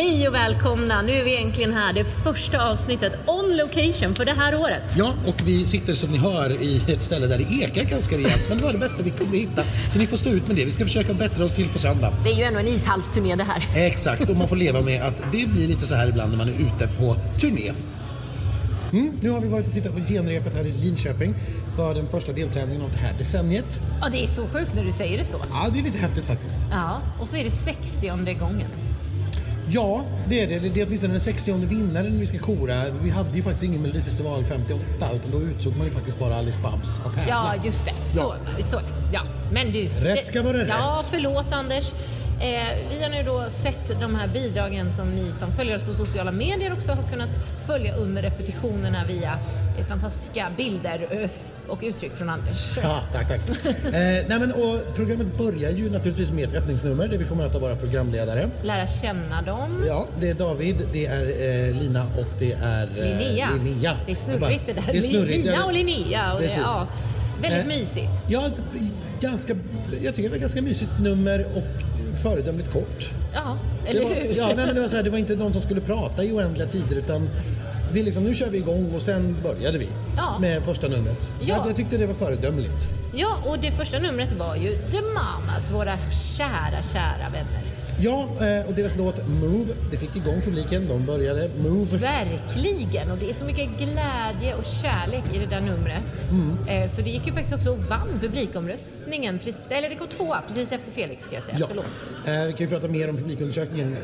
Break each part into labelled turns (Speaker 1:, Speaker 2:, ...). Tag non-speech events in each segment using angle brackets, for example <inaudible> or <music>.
Speaker 1: Hej och välkomna! Nu är vi äntligen här, det första avsnittet on location för det här året.
Speaker 2: Ja, och vi sitter som ni hör i ett ställe där det ekar ganska rejält, men det var det bästa vi kunde hitta. Så ni får stå ut med det. Vi ska försöka bättra oss till på söndag.
Speaker 1: Det är ju ändå en ishallsturné det här.
Speaker 2: Exakt, och man får leva med att det blir lite så här ibland när man är ute på turné. Mm, nu har vi varit och tittat på genrepet här i Linköping för den första deltävlingen av det här decenniet.
Speaker 1: Ja, det är så sjukt när du säger det så.
Speaker 2: Ja, det är lite häftigt faktiskt.
Speaker 1: Ja, och så är det 60 gången.
Speaker 2: Ja, det är det. Det är åtminstone den 60 vinnaren vi ska kora. Vi hade ju faktiskt ingen Melodifestival 58 utan då utsåg man ju faktiskt bara Alice Babs att tävla.
Speaker 1: Ja, just det. Så, så ja. Men du.
Speaker 2: Rätt ska vara rätt.
Speaker 1: Ja, förlåt Anders. Eh, vi har nu då sett de här bidragen som ni som följer oss på sociala medier också har kunnat följa under repetitionerna via eh, fantastiska bilder eh, och uttryck från Anders.
Speaker 2: Ja, tack, tack. <laughs> eh, nej men, och programmet börjar ju naturligtvis med ett öppningsnummer där vi får möta våra programledare.
Speaker 1: Lära känna dem.
Speaker 2: Ja, det är David, det är eh, Lina och det är eh,
Speaker 1: Linnea.
Speaker 2: Linnea.
Speaker 1: Det är snurrigt det där.
Speaker 2: Det är snurrigt.
Speaker 1: Lina och Linnea. Och det,
Speaker 2: Precis.
Speaker 1: ja, väldigt
Speaker 2: Eh,
Speaker 1: mysigt.
Speaker 2: Ja, ganska, jag tycker det var ett ganska mysigt nummer och föredömligt kort.
Speaker 1: Ja,
Speaker 2: Det
Speaker 1: eller
Speaker 2: var,
Speaker 1: hur?
Speaker 2: ja, nej, men det, var så här, det var inte någon som skulle prata i oändliga tider utan vi liksom, nu kör vi igång och sen började vi
Speaker 1: Ja.
Speaker 2: med första numret.
Speaker 1: Ja.
Speaker 2: Jag, jag tyckte det var föredömligt.
Speaker 1: Ja, och det första numret var ju The Mamas, våra kära, kära vänner.
Speaker 2: Ja, eh, och deras låt Move, det fick igång publiken. De började Move.
Speaker 1: Verkligen, och det är så mycket glädje och kärlek i det där numret.
Speaker 2: Mm.
Speaker 1: Eh, Så det gick ju faktiskt också och vann publikomröstningen, eller det kom tvåa precis efter Felix ska jag säga,
Speaker 2: Ja.
Speaker 1: förlåt.
Speaker 2: Eh, vi kan ju prata mer om publikundersökningen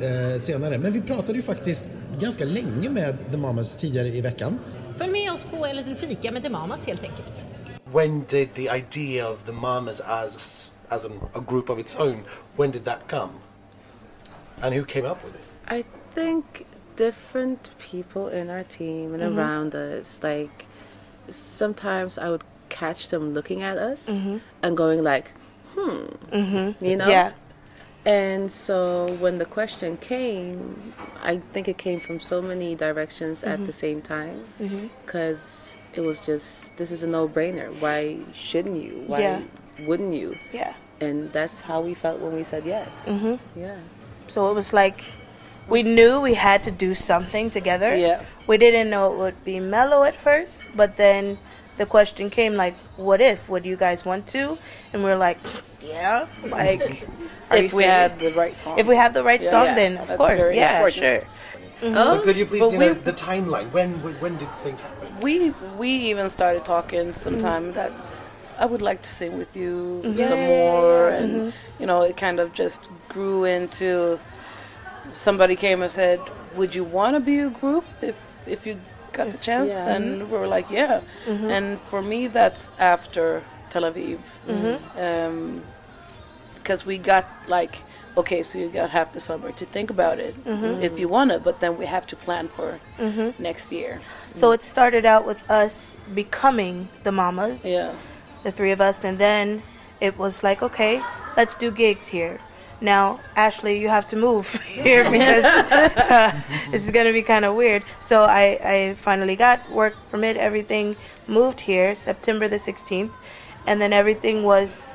Speaker 2: senare. Men vi pratade ju faktiskt ganska länge med The Mamas tidigare i veckan.
Speaker 1: Följ med oss på en liten fika med The Mamas helt enkelt.
Speaker 3: when did the idea of the Mamas as as an, a group of its own when did that come and who came up with it
Speaker 4: I think different people in our team and mm-hmm. around us, like sometimes I would catch them looking at us mm-hmm. and going like, hmm, mm-hmm. you know?
Speaker 5: Yeah.
Speaker 4: And so when the question came, I think it came from so many directions at the same time because it was just, this is a no brainer. Why shouldn't you? Why
Speaker 5: Yeah.
Speaker 4: wouldn't you?
Speaker 5: Yeah.
Speaker 4: And that's how we felt when we said yes. Mm-hmm. Yeah.
Speaker 5: So it was like we knew we had to do something together.
Speaker 4: Yeah.
Speaker 5: We didn't know it would be mellow at first, but then the question came like, "What if? Would you guys want to?" And we are like, "Yeah." Like, <laughs> are you
Speaker 6: if we
Speaker 5: serious?
Speaker 6: had the right song.
Speaker 5: if we have the right
Speaker 6: Yeah.
Speaker 5: song,
Speaker 6: Yeah,
Speaker 5: then of
Speaker 6: that's
Speaker 5: course,
Speaker 6: very
Speaker 5: yeah,
Speaker 6: important.
Speaker 5: sure.
Speaker 4: Oh,
Speaker 3: could you please give me the timeline when when when did things happen
Speaker 6: we we even started talking sometime
Speaker 5: Mm-hmm.
Speaker 6: that I would like to sing with you some more, and
Speaker 5: Mm-hmm.
Speaker 6: you know, it kind of just grew into. Somebody came and said, "Would you want to be a group if if you got the chance?"
Speaker 4: Yeah.
Speaker 6: And we were like, "Yeah."
Speaker 5: Mm-hmm.
Speaker 6: And for me, that's after Tel Aviv, Um, because we got like. Okay, so you got half the summer to think about it
Speaker 5: Mm-hmm.
Speaker 6: if you want to, but then we have to plan for next year.
Speaker 5: So it started out with us becoming the mamas.
Speaker 6: Yeah.
Speaker 5: The three of us, and then it was like, okay, let's do gigs here. Now, Ashley, you have to move <laughs> here <laughs> because uh, this is going to be kind of weird. So I, I finally got work permit, everything moved here September the 16th, and then everything was,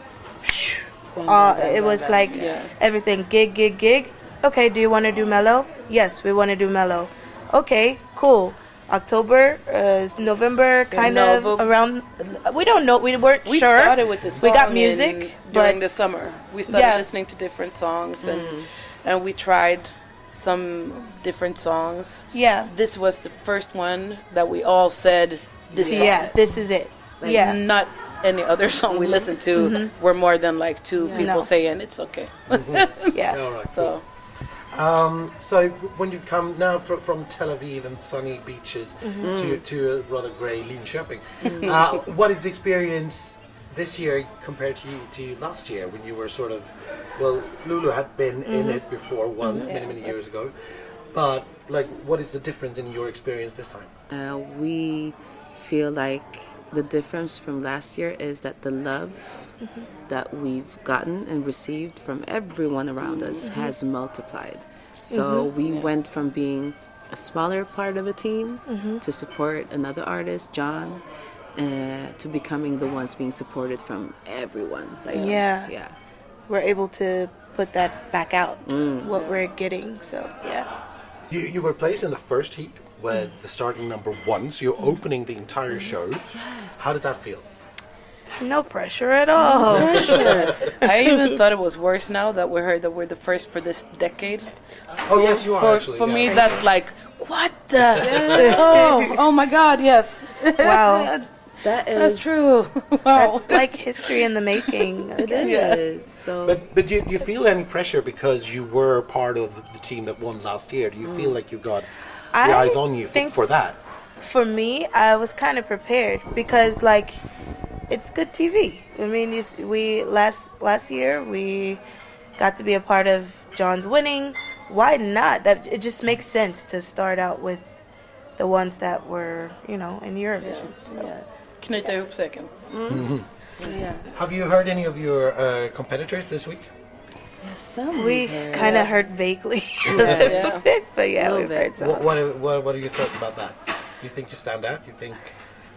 Speaker 5: uh, it was like everything gig, gig, gig. Okay, do you want to do mellow? Yes, we want to do mellow. Okay, cool. October, uh, November, kind
Speaker 6: no,
Speaker 5: of around. We don't know. We weren't
Speaker 6: We
Speaker 5: sure.
Speaker 6: We started with the song
Speaker 5: we got
Speaker 6: in-
Speaker 5: music,
Speaker 6: during
Speaker 5: but
Speaker 6: the summer. We started
Speaker 5: Yeah.
Speaker 6: listening to different songs and mm. and we tried some different songs.
Speaker 5: yeah,
Speaker 6: This was the first one that we all said this song.
Speaker 5: yeah, this is it.
Speaker 6: Like,
Speaker 5: yeah,
Speaker 6: Not any other <laughs> song we mm-hmm. listened to mm-hmm. were more than like two people
Speaker 5: No.
Speaker 6: saying it's okay. Mm-hmm. <laughs>
Speaker 5: yeah.
Speaker 3: all right
Speaker 6: so
Speaker 3: um so when you come now from, from Tel Aviv and sunny beaches
Speaker 5: Mm-hmm.
Speaker 3: to to a rather grey Linköping uh, what is the experience this year compared to to last year when you were sort of well Lulu had been in
Speaker 5: Mm-hmm.
Speaker 3: it before once many many years ago but like what is the difference in your experience this time
Speaker 4: Uh, we feel like the difference from last year is that the love that we've gotten and received from everyone around us has multiplied. So mm-hmm. we went from being a smaller part of a team mm-hmm. to support another artist, John, uh, to becoming the ones being supported from everyone. Like,
Speaker 5: Yeah.
Speaker 4: yeah.
Speaker 5: We're able to put that back out, mm. what we're getting. So yeah.
Speaker 2: You, you were placed in the first heat with mm. the starting number one, so you're opening the entire mm. show.
Speaker 4: Yes.
Speaker 2: How does that feel?
Speaker 5: No pressure at all. <laughs>
Speaker 6: I even thought it was worse now that we heard that we're the first for this decade.
Speaker 2: Oh yes, you are
Speaker 6: For,
Speaker 2: actually.
Speaker 6: for
Speaker 2: yeah.
Speaker 6: me, that's like what the? <laughs> Oh, oh my God! Yes,
Speaker 5: Wow. <laughs>
Speaker 4: That is
Speaker 6: that's true. Wow.
Speaker 5: That's like history in the making.
Speaker 4: it is. It So
Speaker 2: But but do you, do you feel any pressure because you were part of the team that won last year? Do you mm. feel like you got the
Speaker 5: I
Speaker 2: eyes on you for,
Speaker 5: think-
Speaker 2: for that?
Speaker 5: For me, I was kind of prepared because like it's good TV. I mean, you, we last last year we got to be a part of John's winning. Why not? That it just makes sense to start out with the ones that were, you know, in Eurovision. So.
Speaker 6: Knyta ihop säcken.
Speaker 2: Have you heard any of your uh, competitors this week?
Speaker 4: Yes, some
Speaker 5: We kind of heard vaguely, <laughs> a
Speaker 6: Yeah.
Speaker 5: but yeah, we've
Speaker 4: bit.
Speaker 5: heard some.
Speaker 2: What, what, what, what are your thoughts about that? Do you think you stand out? Do you think?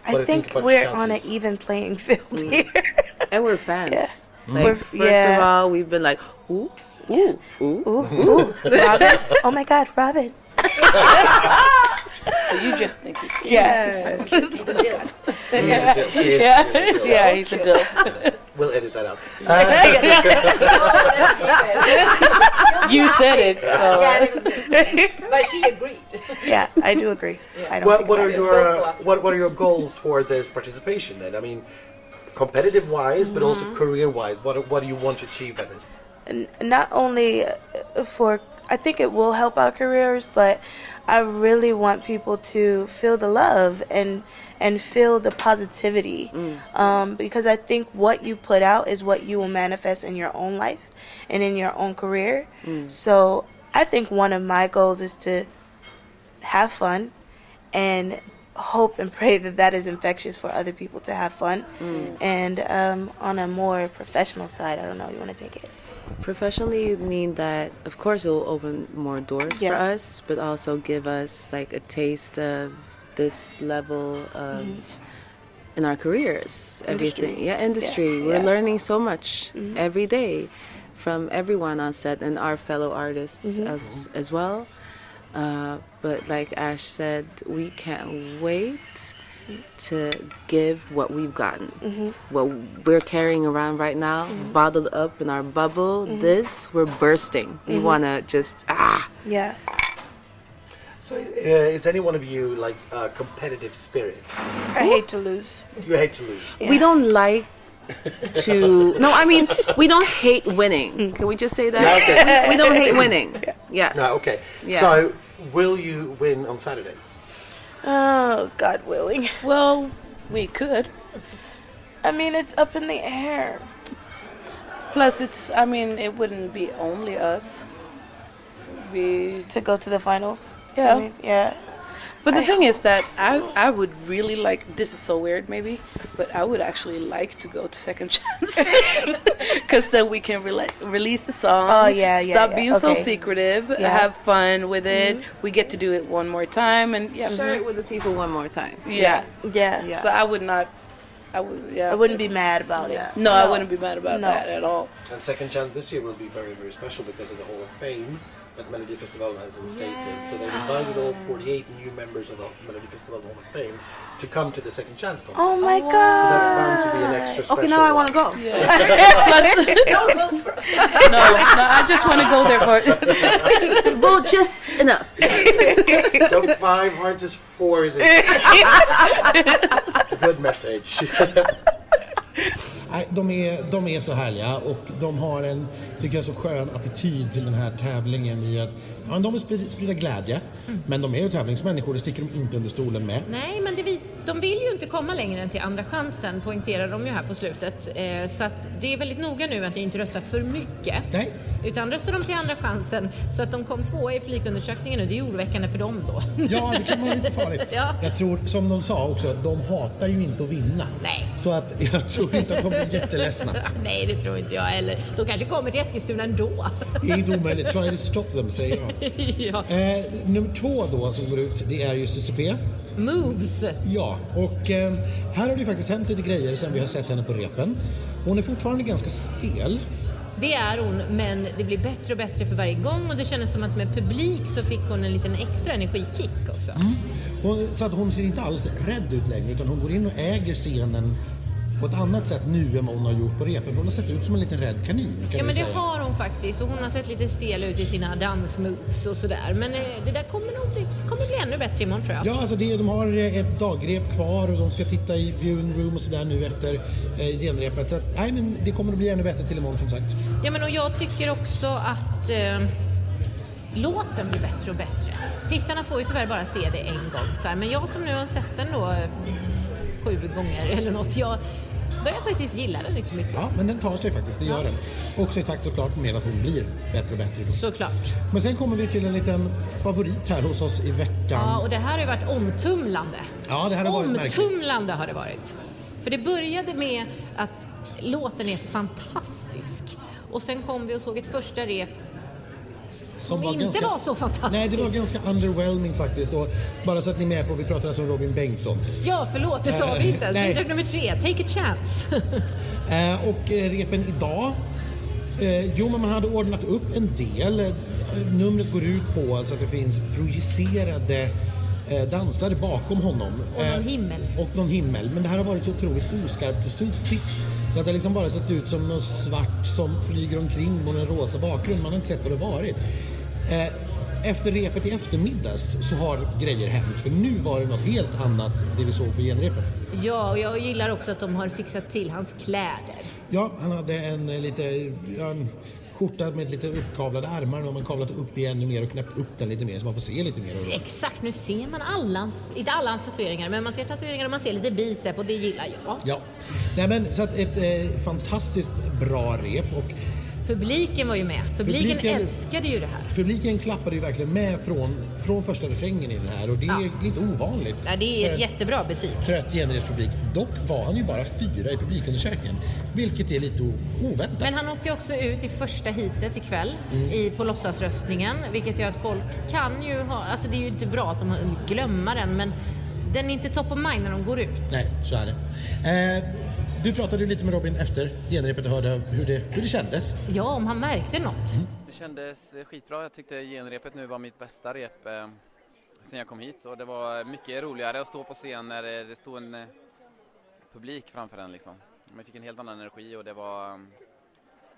Speaker 2: What
Speaker 5: I
Speaker 2: think
Speaker 5: think we're on an even playing field mm. here.
Speaker 4: and we're fans. Like,
Speaker 5: We're-
Speaker 4: first
Speaker 5: yeah.
Speaker 4: of all, we've been like, ooh, ooh, ooh.
Speaker 5: Ooh, ooh, <laughs> Robin! Oh my God, Robin!
Speaker 6: You just think he's
Speaker 5: Yeah. <laughs>
Speaker 2: He is a dill.
Speaker 6: Yeah,
Speaker 2: he a dill. <laughs>
Speaker 6: yeah, he's a dill.
Speaker 2: We'll edit that out.
Speaker 6: Uh, you said it. So.
Speaker 1: Yeah, it was but she agreed. <laughs>
Speaker 5: Yeah, I do agree. I don't
Speaker 2: What, what are your uh, what, what are your goals for this participation then? I mean, competitive wise, but also
Speaker 5: Mm-hmm.
Speaker 2: career wise. What what do you want to achieve by this?
Speaker 5: N- not only uh, for I think it will help our careers, but I really want people to feel the love and and feel the positivity um, because I think what you put out is what you will manifest in your own life and in your own career. So I think one of my goals is to have fun and hope and pray that that is infectious for other people to have fun. Mm. And um, on a more professional side, I don't know, you want to take it.
Speaker 4: Professionally it mean that of course it will open more doors for us, but also give us like a taste of this level of mm-hmm. in our careers.
Speaker 5: Industry.
Speaker 4: Everything. Yeah, industry.
Speaker 5: Yeah,
Speaker 4: We're
Speaker 5: yeah.
Speaker 4: learning so much mm-hmm. every day from everyone on set and our fellow artists mm-hmm. as as well. Uh, but like Ash said, we can't wait to give what we've gotten. What we're carrying around right now, bottled up in our bubble. This, we're bursting. We want to just, ah.
Speaker 5: Yeah.
Speaker 2: So, uh, is any one of you like a competitive spirit?
Speaker 5: I hate to lose.
Speaker 2: You hate to lose.
Speaker 4: We don't like to. No, I mean, we don't hate winning. Can we just say that?
Speaker 2: Yeah, okay.
Speaker 4: We don't hate winning. Yeah.
Speaker 2: No, okay.
Speaker 4: Yeah.
Speaker 2: So, will you win on Saturday?
Speaker 5: Oh, God willing.
Speaker 6: Well, we could.
Speaker 5: I mean, it's up in the air.
Speaker 6: Plus, it's. I mean, it wouldn't be only us. Be.
Speaker 5: To go to the finals.
Speaker 6: Yeah.
Speaker 5: I mean, yeah.
Speaker 6: But the
Speaker 5: I
Speaker 6: thing is that I I would really like. This is so weird, maybe, but I would actually like to go to Second <laughs> Chance <laughs> because then we can rela- release the song.
Speaker 5: Oh, yeah, yeah,
Speaker 6: Stop
Speaker 5: yeah,
Speaker 6: being so
Speaker 5: okay.
Speaker 6: secretive.
Speaker 5: Yeah. Mm-hmm.
Speaker 6: Have fun with it. We get to do it one more time, and yeah,
Speaker 4: Share it with the people one more time.
Speaker 6: yeah.
Speaker 5: Yeah.
Speaker 4: Yeah.
Speaker 6: So I would not. I would. Yeah.
Speaker 5: I wouldn't be mad about it.
Speaker 6: No, I wouldn't be mad about
Speaker 5: No.
Speaker 6: that at all.
Speaker 2: And Second Chance this year will be very, very special because of the Hall of Fame that Melody Festival has instated. So they've invited all 48 new members of the Melody Festival Hall of Fame to come to the Second Chance contest.
Speaker 5: Oh my oh,
Speaker 2: So
Speaker 5: God.
Speaker 2: that's bound to be an extra special
Speaker 4: Okay, now I want to go.
Speaker 6: Yeah. <laughs>
Speaker 1: Don't vote for us.
Speaker 6: no, no, I just want to go there for. <laughs>
Speaker 4: Vote just enough. <laughs>
Speaker 2: Don't five hearts is four is it? Good message. Nej, de, är, de är så härliga och de har en, tycker jag, så skön attityd till den här tävlingen i att ja, de vill sprida, glädje, men de är ju tävlingsmänniskor, det sticker de inte under stolen med.
Speaker 1: Nej, men det vis, de vill ju inte komma längre än till andra chansen, poängterar de ju här på slutet. Eh, så att det är väldigt noga nu att ni inte röstar för mycket.
Speaker 2: Nej.
Speaker 1: Utan röstar de till andra chansen, så att de kom tvåa i publikundersökningen nu, det är oroväckande för dem då.
Speaker 2: Ja, det kan vara lite farligt. <laughs>
Speaker 1: Ja.
Speaker 2: Jag tror, som de sa också, de hatar ju inte att vinna.
Speaker 1: Nej.
Speaker 2: Så att jag tror inte att de blir jätteledsna. <laughs>
Speaker 1: Nej, det tror inte jag heller. De kanske kommer till Eskilstuna ändå.
Speaker 2: Det är inte omöjligt. Try to stop them, säger jag. <laughs>
Speaker 1: ja.
Speaker 2: Eh, nummer två då som går ut, det är ju CCP.
Speaker 1: Moves.
Speaker 2: Ja, och eh, här har det ju faktiskt hänt lite grejer sen vi har sett henne på repen. Hon är fortfarande ganska stel.
Speaker 1: Det är hon, men det blir bättre och bättre för varje gång och det kändes som att med publik så fick hon en liten extra energikick också.
Speaker 2: Hon, så att hon ser inte alls rädd ut längre utan hon går in och äger scenen på ett annat sätt nu än vad hon har gjort på repen. För hon har sett ut som en liten rädd kanin kan
Speaker 1: Ja men det
Speaker 2: säga.
Speaker 1: har hon faktiskt och hon har sett lite stel ut i sina dansmoves och sådär. Men eh, det där kommer nog bli, kommer bli ännu bättre imorgon tror jag.
Speaker 2: Ja, alltså det, de har eh, ett dagrep kvar och de ska titta i viewing room och sådär nu efter eh, genrepet. Så att, nej, men det kommer att bli ännu bättre till imorgon som sagt.
Speaker 1: Ja, men och jag tycker också att eh, låten blir bättre och bättre. Tittarna får ju tyvärr bara se det en gång. Så här. Men jag som nu har sett den då eh, sju gånger eller något, jag börjar faktiskt gilla den riktigt mycket.
Speaker 2: Ja, men den tar sig faktiskt, det gör den. Också i takt såklart med att hon blir bättre och bättre.
Speaker 1: Såklart.
Speaker 2: Men sen kommer vi till en liten favorit här hos oss i veckan.
Speaker 1: Ja, och det här har ju varit omtumlande.
Speaker 2: Ja, det här har varit märkligt.
Speaker 1: Omtumlande har det varit. För det började med att låten är fantastisk. Och sen kom vi och såg ett första rep som, inte var så fantastiskt.
Speaker 2: Nej, det var ganska underwhelming faktiskt. Och bara så att ni är med på, vi pratar alltså om Robin Bengtsson.
Speaker 1: Ja, förlåt, det sa vi inte ens.
Speaker 2: Nej.
Speaker 1: Bidrag nummer tre, Take a chance. <laughs>
Speaker 2: Eh, och eh, repen idag, eh, jo men man hade ordnat upp en del. Eh, numret går ut på alltså att det finns projicerade eh, dansare bakom honom.
Speaker 1: Och någon
Speaker 2: Eh,
Speaker 1: himmel.
Speaker 2: Och någon himmel. Men det här har varit så otroligt oskarpt och suddigt. Så att det liksom bara sett ut som något svart som flyger omkring på en rosa bakgrund. Man har inte sett vad det varit. Eh, efter repet i eftermiddags så har grejer hänt. För nu var det något helt annat det vi såg på genrepet.
Speaker 1: ja, och jag gillar också att de har fixat till hans kläder.
Speaker 2: Ja, han hade en eh, lite, en skjorta med lite uppkavlade ärmar. Nu har man kavlat upp igen ännu mer och knäppt upp den lite mer så man får se lite mer.
Speaker 1: Exakt, nu ser man alla hans, inte alla hans tatueringar, men man ser tatueringar och man ser lite bicep och det gillar jag.
Speaker 2: Ja, nej men så att ett eh, fantastiskt bra rep och
Speaker 1: Publiken var ju med. Publiken,
Speaker 2: Publiken-
Speaker 1: älskade ju det här.
Speaker 2: publiken klappade ju verkligen med från, från första refrängen i den här och det är
Speaker 1: Ja.
Speaker 2: inte ovanligt.
Speaker 1: Ja, det är ett jättebra betyg.
Speaker 2: Trött genrepspublik. Dock var han ju bara fyra i publikundersökningen, vilket är lite oväntat.
Speaker 1: Men han åkte ju också ut i första heatet ikväll
Speaker 2: Mm.
Speaker 1: i, på låtsasröstningen, vilket gör att folk kan ju ha... Alltså det är ju inte bra att de glömmer den, men den är inte top of mind när de går ut.
Speaker 2: Nej, så är det. Eh, du pratade ju lite med Robin efter genrepet och hörde hur det, hur det kändes.
Speaker 1: Ja, om han märkte något.
Speaker 7: Det kändes eh, skitbra. Jag tyckte genrepet nu var mitt bästa rep eh, sen jag kom hit och det var mycket roligare att stå på scen när det, det stod en eh, publik framför en liksom. Man fick en helt annan energi och det var eh,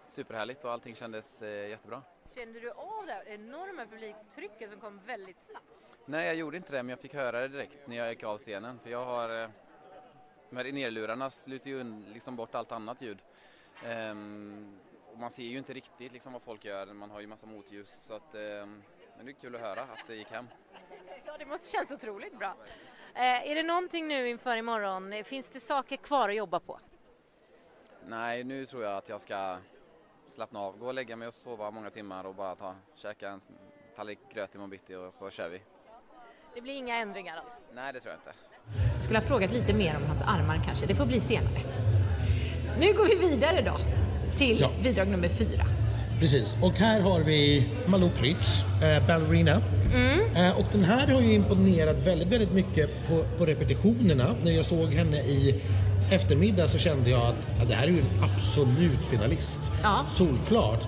Speaker 7: superhärligt och allting kändes eh, jättebra.
Speaker 8: Kände du av det här enorma publiktrycket som kom väldigt snabbt?
Speaker 7: Nej, jag gjorde inte det men jag fick höra det direkt när jag gick av scenen för jag har eh, de här nerlurarna sluter ju liksom bort allt annat ljud. Ehm, och man ser ju inte riktigt liksom vad folk gör, man har ju massa motljus så att ehm, men det är kul att höra att det gick hem.
Speaker 8: Ja, det måste kännas otroligt bra. Eh, är det någonting nu inför imorgon? Finns det saker kvar att jobba på?
Speaker 7: Nej, nu tror jag att jag ska slappna av, gå och lägga mig och sova många timmar och bara ta, käka en tallrik gröt imorgon bitti och så kör vi.
Speaker 8: Det blir inga ändringar alls.
Speaker 7: Nej, det tror jag inte.
Speaker 1: Jag skulle ha frågat lite mer om hans armar kanske. Det får bli senare. Nu går vi vidare då till
Speaker 2: Ja.
Speaker 1: bidrag nummer fyra.
Speaker 2: Precis, och här har vi Malou Prytz, eh, ballerina. Eh, och den här har ju imponerat väldigt, väldigt mycket på, på repetitionerna. När jag såg henne i eftermiddag så kände jag att ja, det här är ju en absolut finalist.
Speaker 1: Ja.
Speaker 2: Solklart.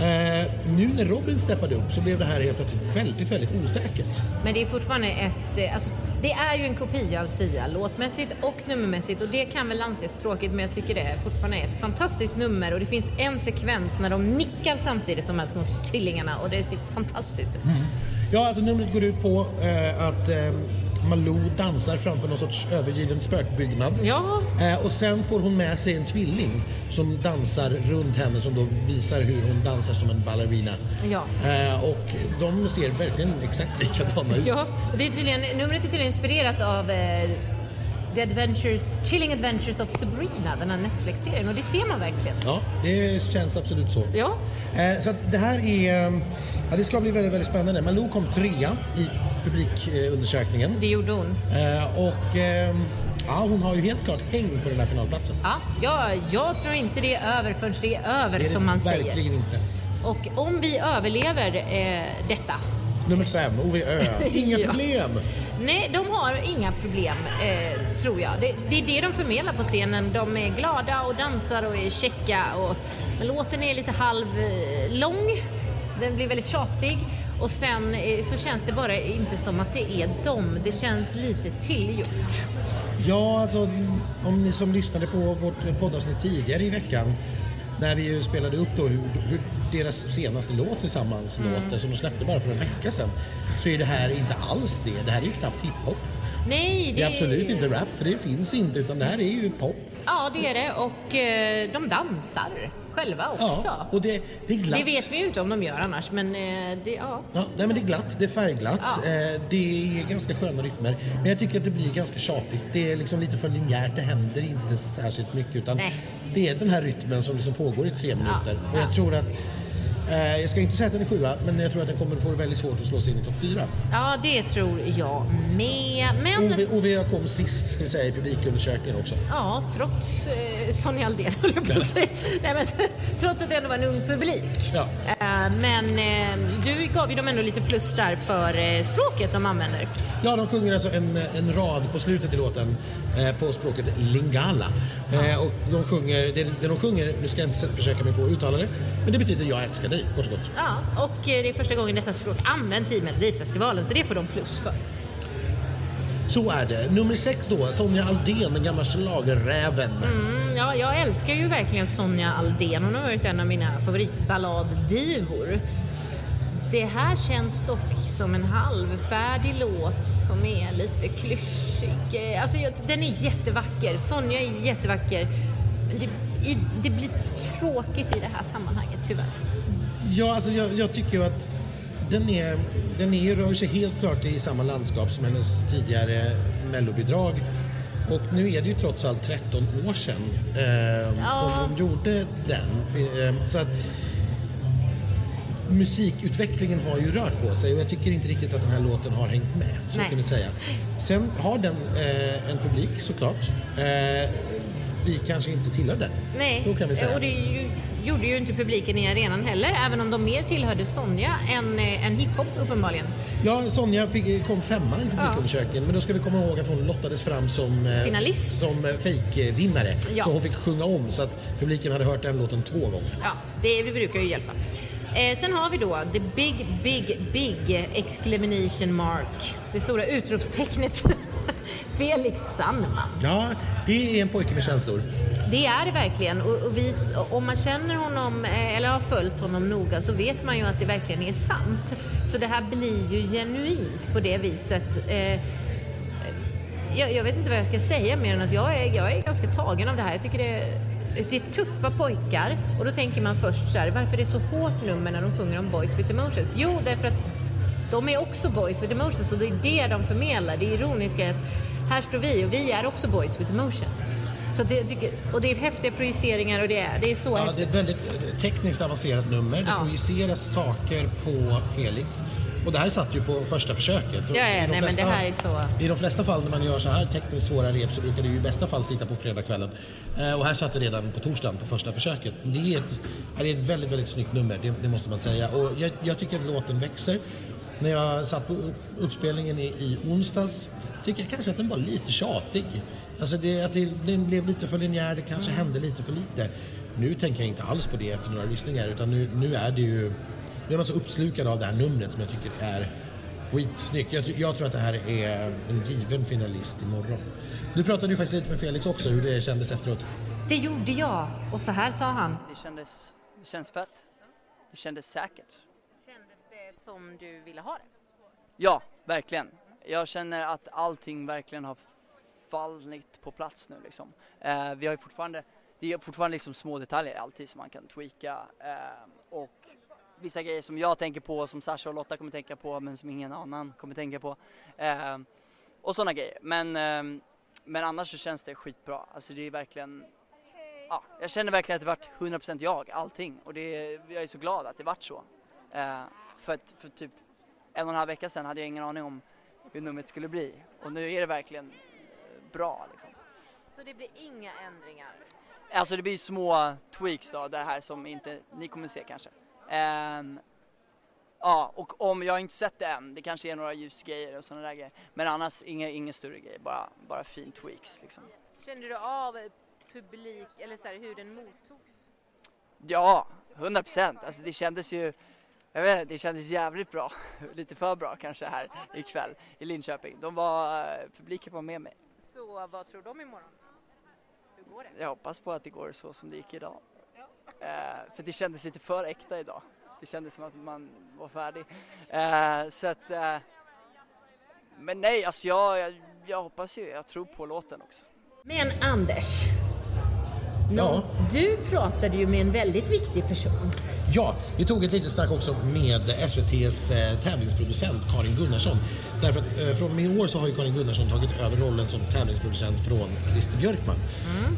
Speaker 2: Eh, nu när Robin steppade upp så blev det här helt plötsligt väldigt, väldigt osäkert.
Speaker 1: Men det är fortfarande ett... eh, Alltså, det är ju en kopia av Sia låtmässigt och nummermässigt och det kan väl anses tråkigt men jag tycker det är fortfarande ett fantastiskt nummer och det finns en sekvens när de nickar samtidigt de här små tvillingarna och det ser fantastiskt ut.
Speaker 2: Ja, alltså numret går ut på eh, att eh, Malou dansar framför någon sorts övergiven spökbyggnad.
Speaker 1: Ja,
Speaker 2: Eh, och sen får hon med sig en tvilling som dansar runt henne som då visar hur hon dansar som en ballerina.
Speaker 1: ja.
Speaker 2: Eh, och de ser verkligen exakt likadana ut.
Speaker 1: Ja, det är tydligen, numret är tydligen inspirerat av eh, The Adventures, Chilling Adventures of Sabrina, den här Netflix-serien. Och det ser man verkligen.
Speaker 2: Ja, det känns absolut så.
Speaker 1: Ja,
Speaker 2: så att det här är... Ja, det ska bli väldigt, väldigt spännande. Malou kom trea i publikundersökningen.
Speaker 1: det gjorde hon.
Speaker 2: Eh, och eh, ja, hon har ju helt klart häng på den här finalplatsen.
Speaker 1: Ja, ja, jag tror inte det är över förrän det är över,
Speaker 2: Det är
Speaker 1: som man
Speaker 2: det
Speaker 1: säger.
Speaker 2: verkligen inte.
Speaker 1: Och om vi överlever eh, detta,
Speaker 2: Nummer fem, Ove Ö. <laughs> Inga
Speaker 1: Ja.
Speaker 2: problem.
Speaker 1: Nej, de har inga problem, eh, tror jag. Det, det är det de förmedlar på scenen. De är glada och dansar och är käcka. Och, men låten är lite halv eh, lång. Den blir väldigt tjatig. Och sen eh, så känns det bara inte som att det är dem. Det känns lite tillgjort.
Speaker 2: Ja, alltså om ni som lyssnade på vårt poddavsnitt tidigare i veckan när vi spelade upp då hur, hur deras senaste låt tillsammans
Speaker 1: Mm.
Speaker 2: låter som de släppte bara för en vecka sedan så är det här inte alls det. Det här är ju knappt hiphop.
Speaker 1: Nej,
Speaker 2: Det är absolut inte rap för det finns inte utan det här är ju pop.
Speaker 1: Ja, det är det. Och eh, de dansar själva också.
Speaker 2: Ja, och det, det är glatt.
Speaker 1: Det vet vi ju inte om de gör annars, men eh, det, ja.
Speaker 2: Ja, nej men det är glatt, det är färgglatt,
Speaker 1: Ja.
Speaker 2: eh, det är ganska sköna rytmer. Men jag tycker att det blir ganska tjatigt. Det är liksom lite för linjärt, det händer inte särskilt mycket. Utan
Speaker 1: Nej.
Speaker 2: det är den här rytmen som liksom pågår i tre minuter. Och
Speaker 1: ja.
Speaker 2: jag tror att, eh, jag ska inte säga att den är sjua, men jag tror att den kommer att få det väldigt svårt att slå sig in i topp fyra.
Speaker 1: ja, det tror jag med. Men
Speaker 2: Ove, Ove kom sist, ska vi säga, i publikundersökningen också.
Speaker 1: ja, trots eh, Sonja Aldén, <laughs> höll jag på att säga. Nej, men, <laughs> trots att det ändå var en ung publik.
Speaker 2: Ja.
Speaker 1: Eh, men eh, du gav ju dem ändå lite plus där för eh, språket de använder.
Speaker 2: Ja, de sjunger alltså en, en rad på slutet i låten eh, på språket lingala. Eh, och de sjunger, det, det de sjunger, nu ska jag inte försöka mig på att uttala det, men det betyder jag älskar dig, kort och gott.
Speaker 1: Ja, och eh, det är första gången detta språk används i Melodifestivalen, så det får de plus för.
Speaker 2: Så är det. Nummer sex då, Sonja Aldén, den gamla schlagerräven.
Speaker 1: Mm, ja, jag älskar ju verkligen Sonja Aldén. Hon har varit en av mina favoritballaddivor. Det här känns dock som en halvfärdig låt som är lite klyschig. Eh, Alltså, den är jättevacker. Sonja är jättevacker. Men det, det blir tråkigt i det här sammanhanget, tyvärr.
Speaker 2: Ja, alltså jag, jag tycker ju att den, är, den är, rör sig helt klart i samma landskap som hennes tidigare mellobidrag. Och nu är det ju trots allt 13 år sedan eh,
Speaker 1: Ja.
Speaker 2: som hon gjorde den. Eh, så att musikutvecklingen har ju rört på sig och jag tycker inte riktigt att den här låten har hängt med. Så
Speaker 1: Nej.
Speaker 2: kan vi säga. Sen har den eh, en publik såklart. Eh, vi kanske inte tillhör den.
Speaker 1: Nej,
Speaker 2: Så kan vi säga.
Speaker 1: och det ju, gjorde ju inte publiken i arenan heller, även om de mer tillhörde Sonja än, eh, än hiphop uppenbarligen.
Speaker 2: Ja, Sonja fick, kom femma i publikundersökningen men då ska vi komma ihåg att hon lottades fram som, eh,
Speaker 1: Finalist.
Speaker 2: som eh, fake-vinnare.
Speaker 1: Ja.
Speaker 2: Så hon fick sjunga om så att publiken hade hört den låten två gånger.
Speaker 1: Ja, det, det brukar ju hjälpa. Eh, sen har vi då the big, big, big exclamation mark. Det stora utropstecknet. <laughs> Felix Sandman.
Speaker 2: Ja, det är en pojke med känslor.
Speaker 1: Det är det verkligen. Och, och vi, om man känner honom eh, eller har följt honom noga så vet man ju att det verkligen är sant. Så det här blir ju genuint på det viset. Eh, jag, jag vet inte vad jag ska säga mer än att jag är, jag är ganska tagen av det här. Jag tycker det är, det är tuffa pojkar och då tänker man först så här, varför är det så hårt nummer när de sjunger om boys with emotions? Jo, därför att de är också boys with emotions och det är det de förmedlar. Det ironiska är att här står vi och vi är också boys with emotions. Så det, och det är häftiga projiceringar och det är, det är så
Speaker 2: Ja, det är
Speaker 1: häftigt.
Speaker 2: ett väldigt eh, tekniskt avancerat nummer. Det
Speaker 1: Ja.
Speaker 2: projiceras saker på Felix. Och det här satt ju på första försöket.
Speaker 1: Ja, ja, nej, men det här är så...
Speaker 2: I de flesta fall när man gör så här tekniskt svåra rep så brukar det ju i bästa fall sitta på fredagskvällen. Eh, och här satt det redan på torsdagen på första försöket. Det är ett, det är ett väldigt, väldigt snyggt nummer, det, det måste man säga. Och jag, jag tycker att låten växer. När jag satt på upp- uppspelningen i, i onsdags tycker jag kanske att den var lite tjatig. Alltså det, att det, den blev lite för linjär, det kanske hände lite för lite. Nu tänker jag inte alls på det efter några lyssningar utan nu, nu är det ju nu är man så uppslukad av det här numret som jag tycker är skitsnyggt. Jag, jag tror att det här är en given finalist imorgon. Du pratade ju faktiskt lite med Felix också hur det kändes efteråt.
Speaker 1: Det gjorde jag och så här sa han.
Speaker 9: Det kändes, det känns fett. Det kändes säkert.
Speaker 1: Som du ville ha det?
Speaker 9: Ja, verkligen. Jag känner att allting verkligen har fallit på plats nu liksom. Eh, vi har ju fortfarande, det är fortfarande liksom små detaljer alltid som man kan tweaka eh, och vissa grejer som jag tänker på, som Sasha och Lotta kommer tänka på men som ingen annan kommer tänka på. Eh, och sådana grejer. Men, eh, men annars så känns det skitbra. Alltså det är verkligen Ja, jag känner verkligen att det varit 100% jag, allting. Och det, jag är så glad att det vart så. Eh, för att för typ en och en halv vecka sedan hade jag ingen aning om hur numret skulle bli. Och nu är det verkligen bra liksom.
Speaker 8: Så det blir inga ändringar?
Speaker 9: Alltså det blir små tweaks då, det här som inte ni kommer se kanske. Um, ja, och om jag har inte sett det än, det kanske är några ljusgrejer och sådana där grejer. Men annars inga, inga större grejer, bara, bara fin tweaks liksom.
Speaker 8: Kände du av publik, eller så här, hur den mottogs?
Speaker 9: Ja, 100 procent. Alltså det kändes ju, jag vet det kändes jävligt bra. <laughs> Lite för bra kanske här ikväll i Linköping. De var, eh, publiken var med mig.
Speaker 8: Så vad tror de imorgon? Hur går det?
Speaker 9: Jag hoppas på att det går så som det gick idag. Eh, för det kändes lite för äkta idag. Det kändes som att man var färdig. Eh, så att, eh, men nej, alltså jag, jag, jag hoppas ju, jag tror på låten också.
Speaker 1: Men Anders,
Speaker 2: Ja.
Speaker 1: du pratade ju med en väldigt viktig person.
Speaker 2: Ja, vi tog ett litet snack också med SVTs eh, tävlingsproducent Karin Gunnarsson. Därför att eh, från och med i år så har ju Karin Gunnarsson tagit över rollen som tävlingsproducent från Christer Björkman.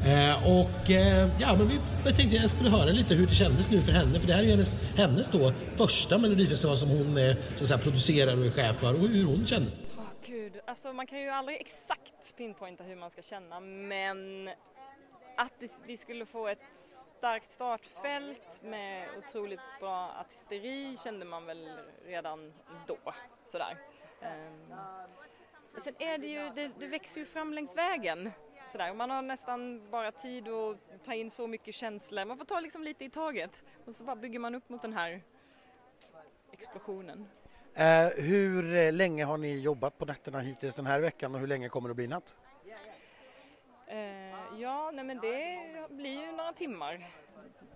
Speaker 2: Eh, och eh, ja, men vi jag tänkte jag skulle höra lite hur det kändes nu för henne. För det här är ju hennes, hennes då första melodifestival som hon eh, så att säga, producerar och är chef för och hur hon kändes.
Speaker 10: Åh, Gud, alltså man kan ju aldrig exakt pinpointa hur man ska känna men att det, vi skulle få ett starkt startfält med otroligt bra artisteri kände man väl redan då. Sådär. Ehm, sen är det ju, det, det växer ju fram längs vägen. Sådär. Man har nästan bara tid att ta in så mycket känslor. Man får ta liksom lite i taget och så bara bygger man upp mot den här explosionen.
Speaker 11: Eh, hur eh, länge har ni jobbat på nätterna hittills den här veckan och hur länge kommer det att bli natt?
Speaker 10: Eh, ja, nej men det blir ju några timmar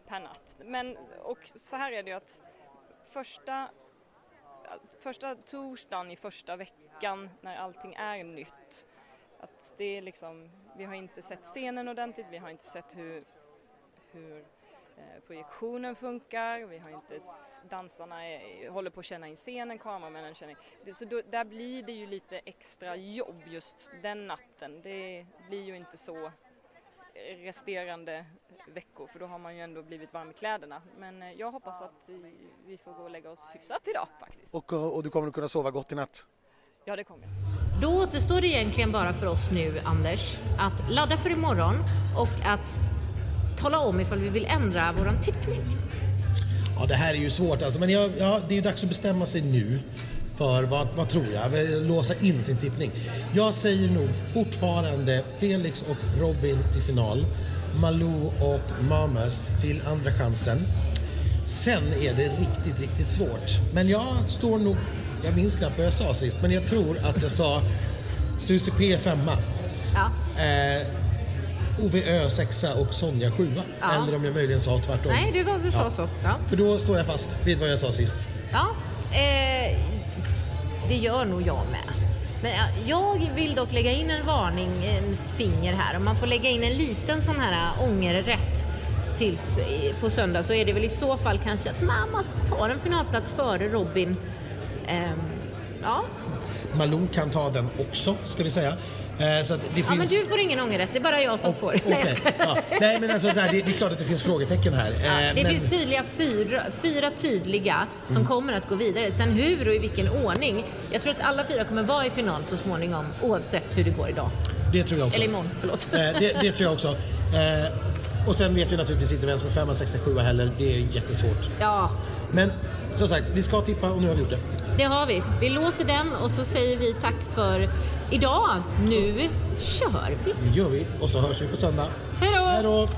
Speaker 10: per natt. Men, och så här är det ju att första, första torsdagen i första veckan när allting är nytt, att det är liksom, vi har inte sett scenen ordentligt, vi har inte sett hur, hur eh, projektionen funkar, vi har inte, dansarna är, håller på att känna in scenen, kameramännen känner in. Det, så då, där blir det ju lite extra jobb just den natten. Det blir ju inte så resterande veckor för då har man ju ändå blivit varm i kläderna. Men eh, jag hoppas att vi får gå och lägga oss hyfsat idag faktiskt.
Speaker 11: Och, eh, och du kommer att kunna sova gott i natt?
Speaker 10: Ja, det kommer jag.
Speaker 1: Då återstår det egentligen bara för oss nu, Anders, att ladda för imorgon och att tala om ifall vi vill ändra våran tippning.
Speaker 2: Ja, det här är ju svårt alltså, men jag, ja, det är ju dags att bestämma sig nu för vad, vad tror jag, låsa in sin tippning. Jag säger nog fortfarande Felix och Robin till final, Malou och Mamas till andra chansen. Sen är det riktigt, riktigt svårt. Men jag står nog, jag minns knappt vad jag sa sist, men jag tror att jag sa Susie P femma.
Speaker 1: Ja.
Speaker 2: Eh, Ove Ö sexa och Sonja sjua.
Speaker 1: Ja.
Speaker 2: Eller om jag möjligen sa tvärtom.
Speaker 1: Nej, du, var- du sa
Speaker 2: Ja.
Speaker 1: så. Ja.
Speaker 2: För då står jag fast vid vad jag sa sist.
Speaker 1: Ja, eh, det gör nog jag med. Men jag vill dock lägga in en varningens finger här. Om man får lägga in en liten sån här äh, ångerrätt tills eh, på söndag så är det väl i så fall kanske att mamma tar en finalplats före Robin. Ehm, ja.
Speaker 2: Malou kan ta den också, ska vi säga. Eh, så det finns...
Speaker 1: ja, men du får ingen ångerrätt. Det är bara jag som får. Nej, jag skojar.
Speaker 2: ja. Nej, men alltså, så här, det, det är klart att det finns frågetecken här.
Speaker 1: Ja,
Speaker 2: Eh,
Speaker 1: det
Speaker 2: men...
Speaker 1: finns tydliga fyra, fyra tydliga som
Speaker 2: Mm.
Speaker 1: kommer att gå vidare. Sen hur och i vilken ordning. Jag tror att alla fyra kommer vara i final så småningom oavsett hur det går idag.
Speaker 2: Det tror jag också.
Speaker 1: Eller imorgon, förlåt.
Speaker 2: Eh, det, det tror jag också. Och sen vet vi naturligtvis inte vem som är femma, sexa, sjua heller. Det är jättesvårt.
Speaker 1: Ja,
Speaker 2: Men som sagt, vi ska tippa och nu har vi gjort det.
Speaker 1: Det har vi. Vi låser den och så säger vi tack för idag. Nu kör vi.
Speaker 2: Det gör vi och så hörs vi på söndag.
Speaker 1: Hej då!
Speaker 2: Hej då!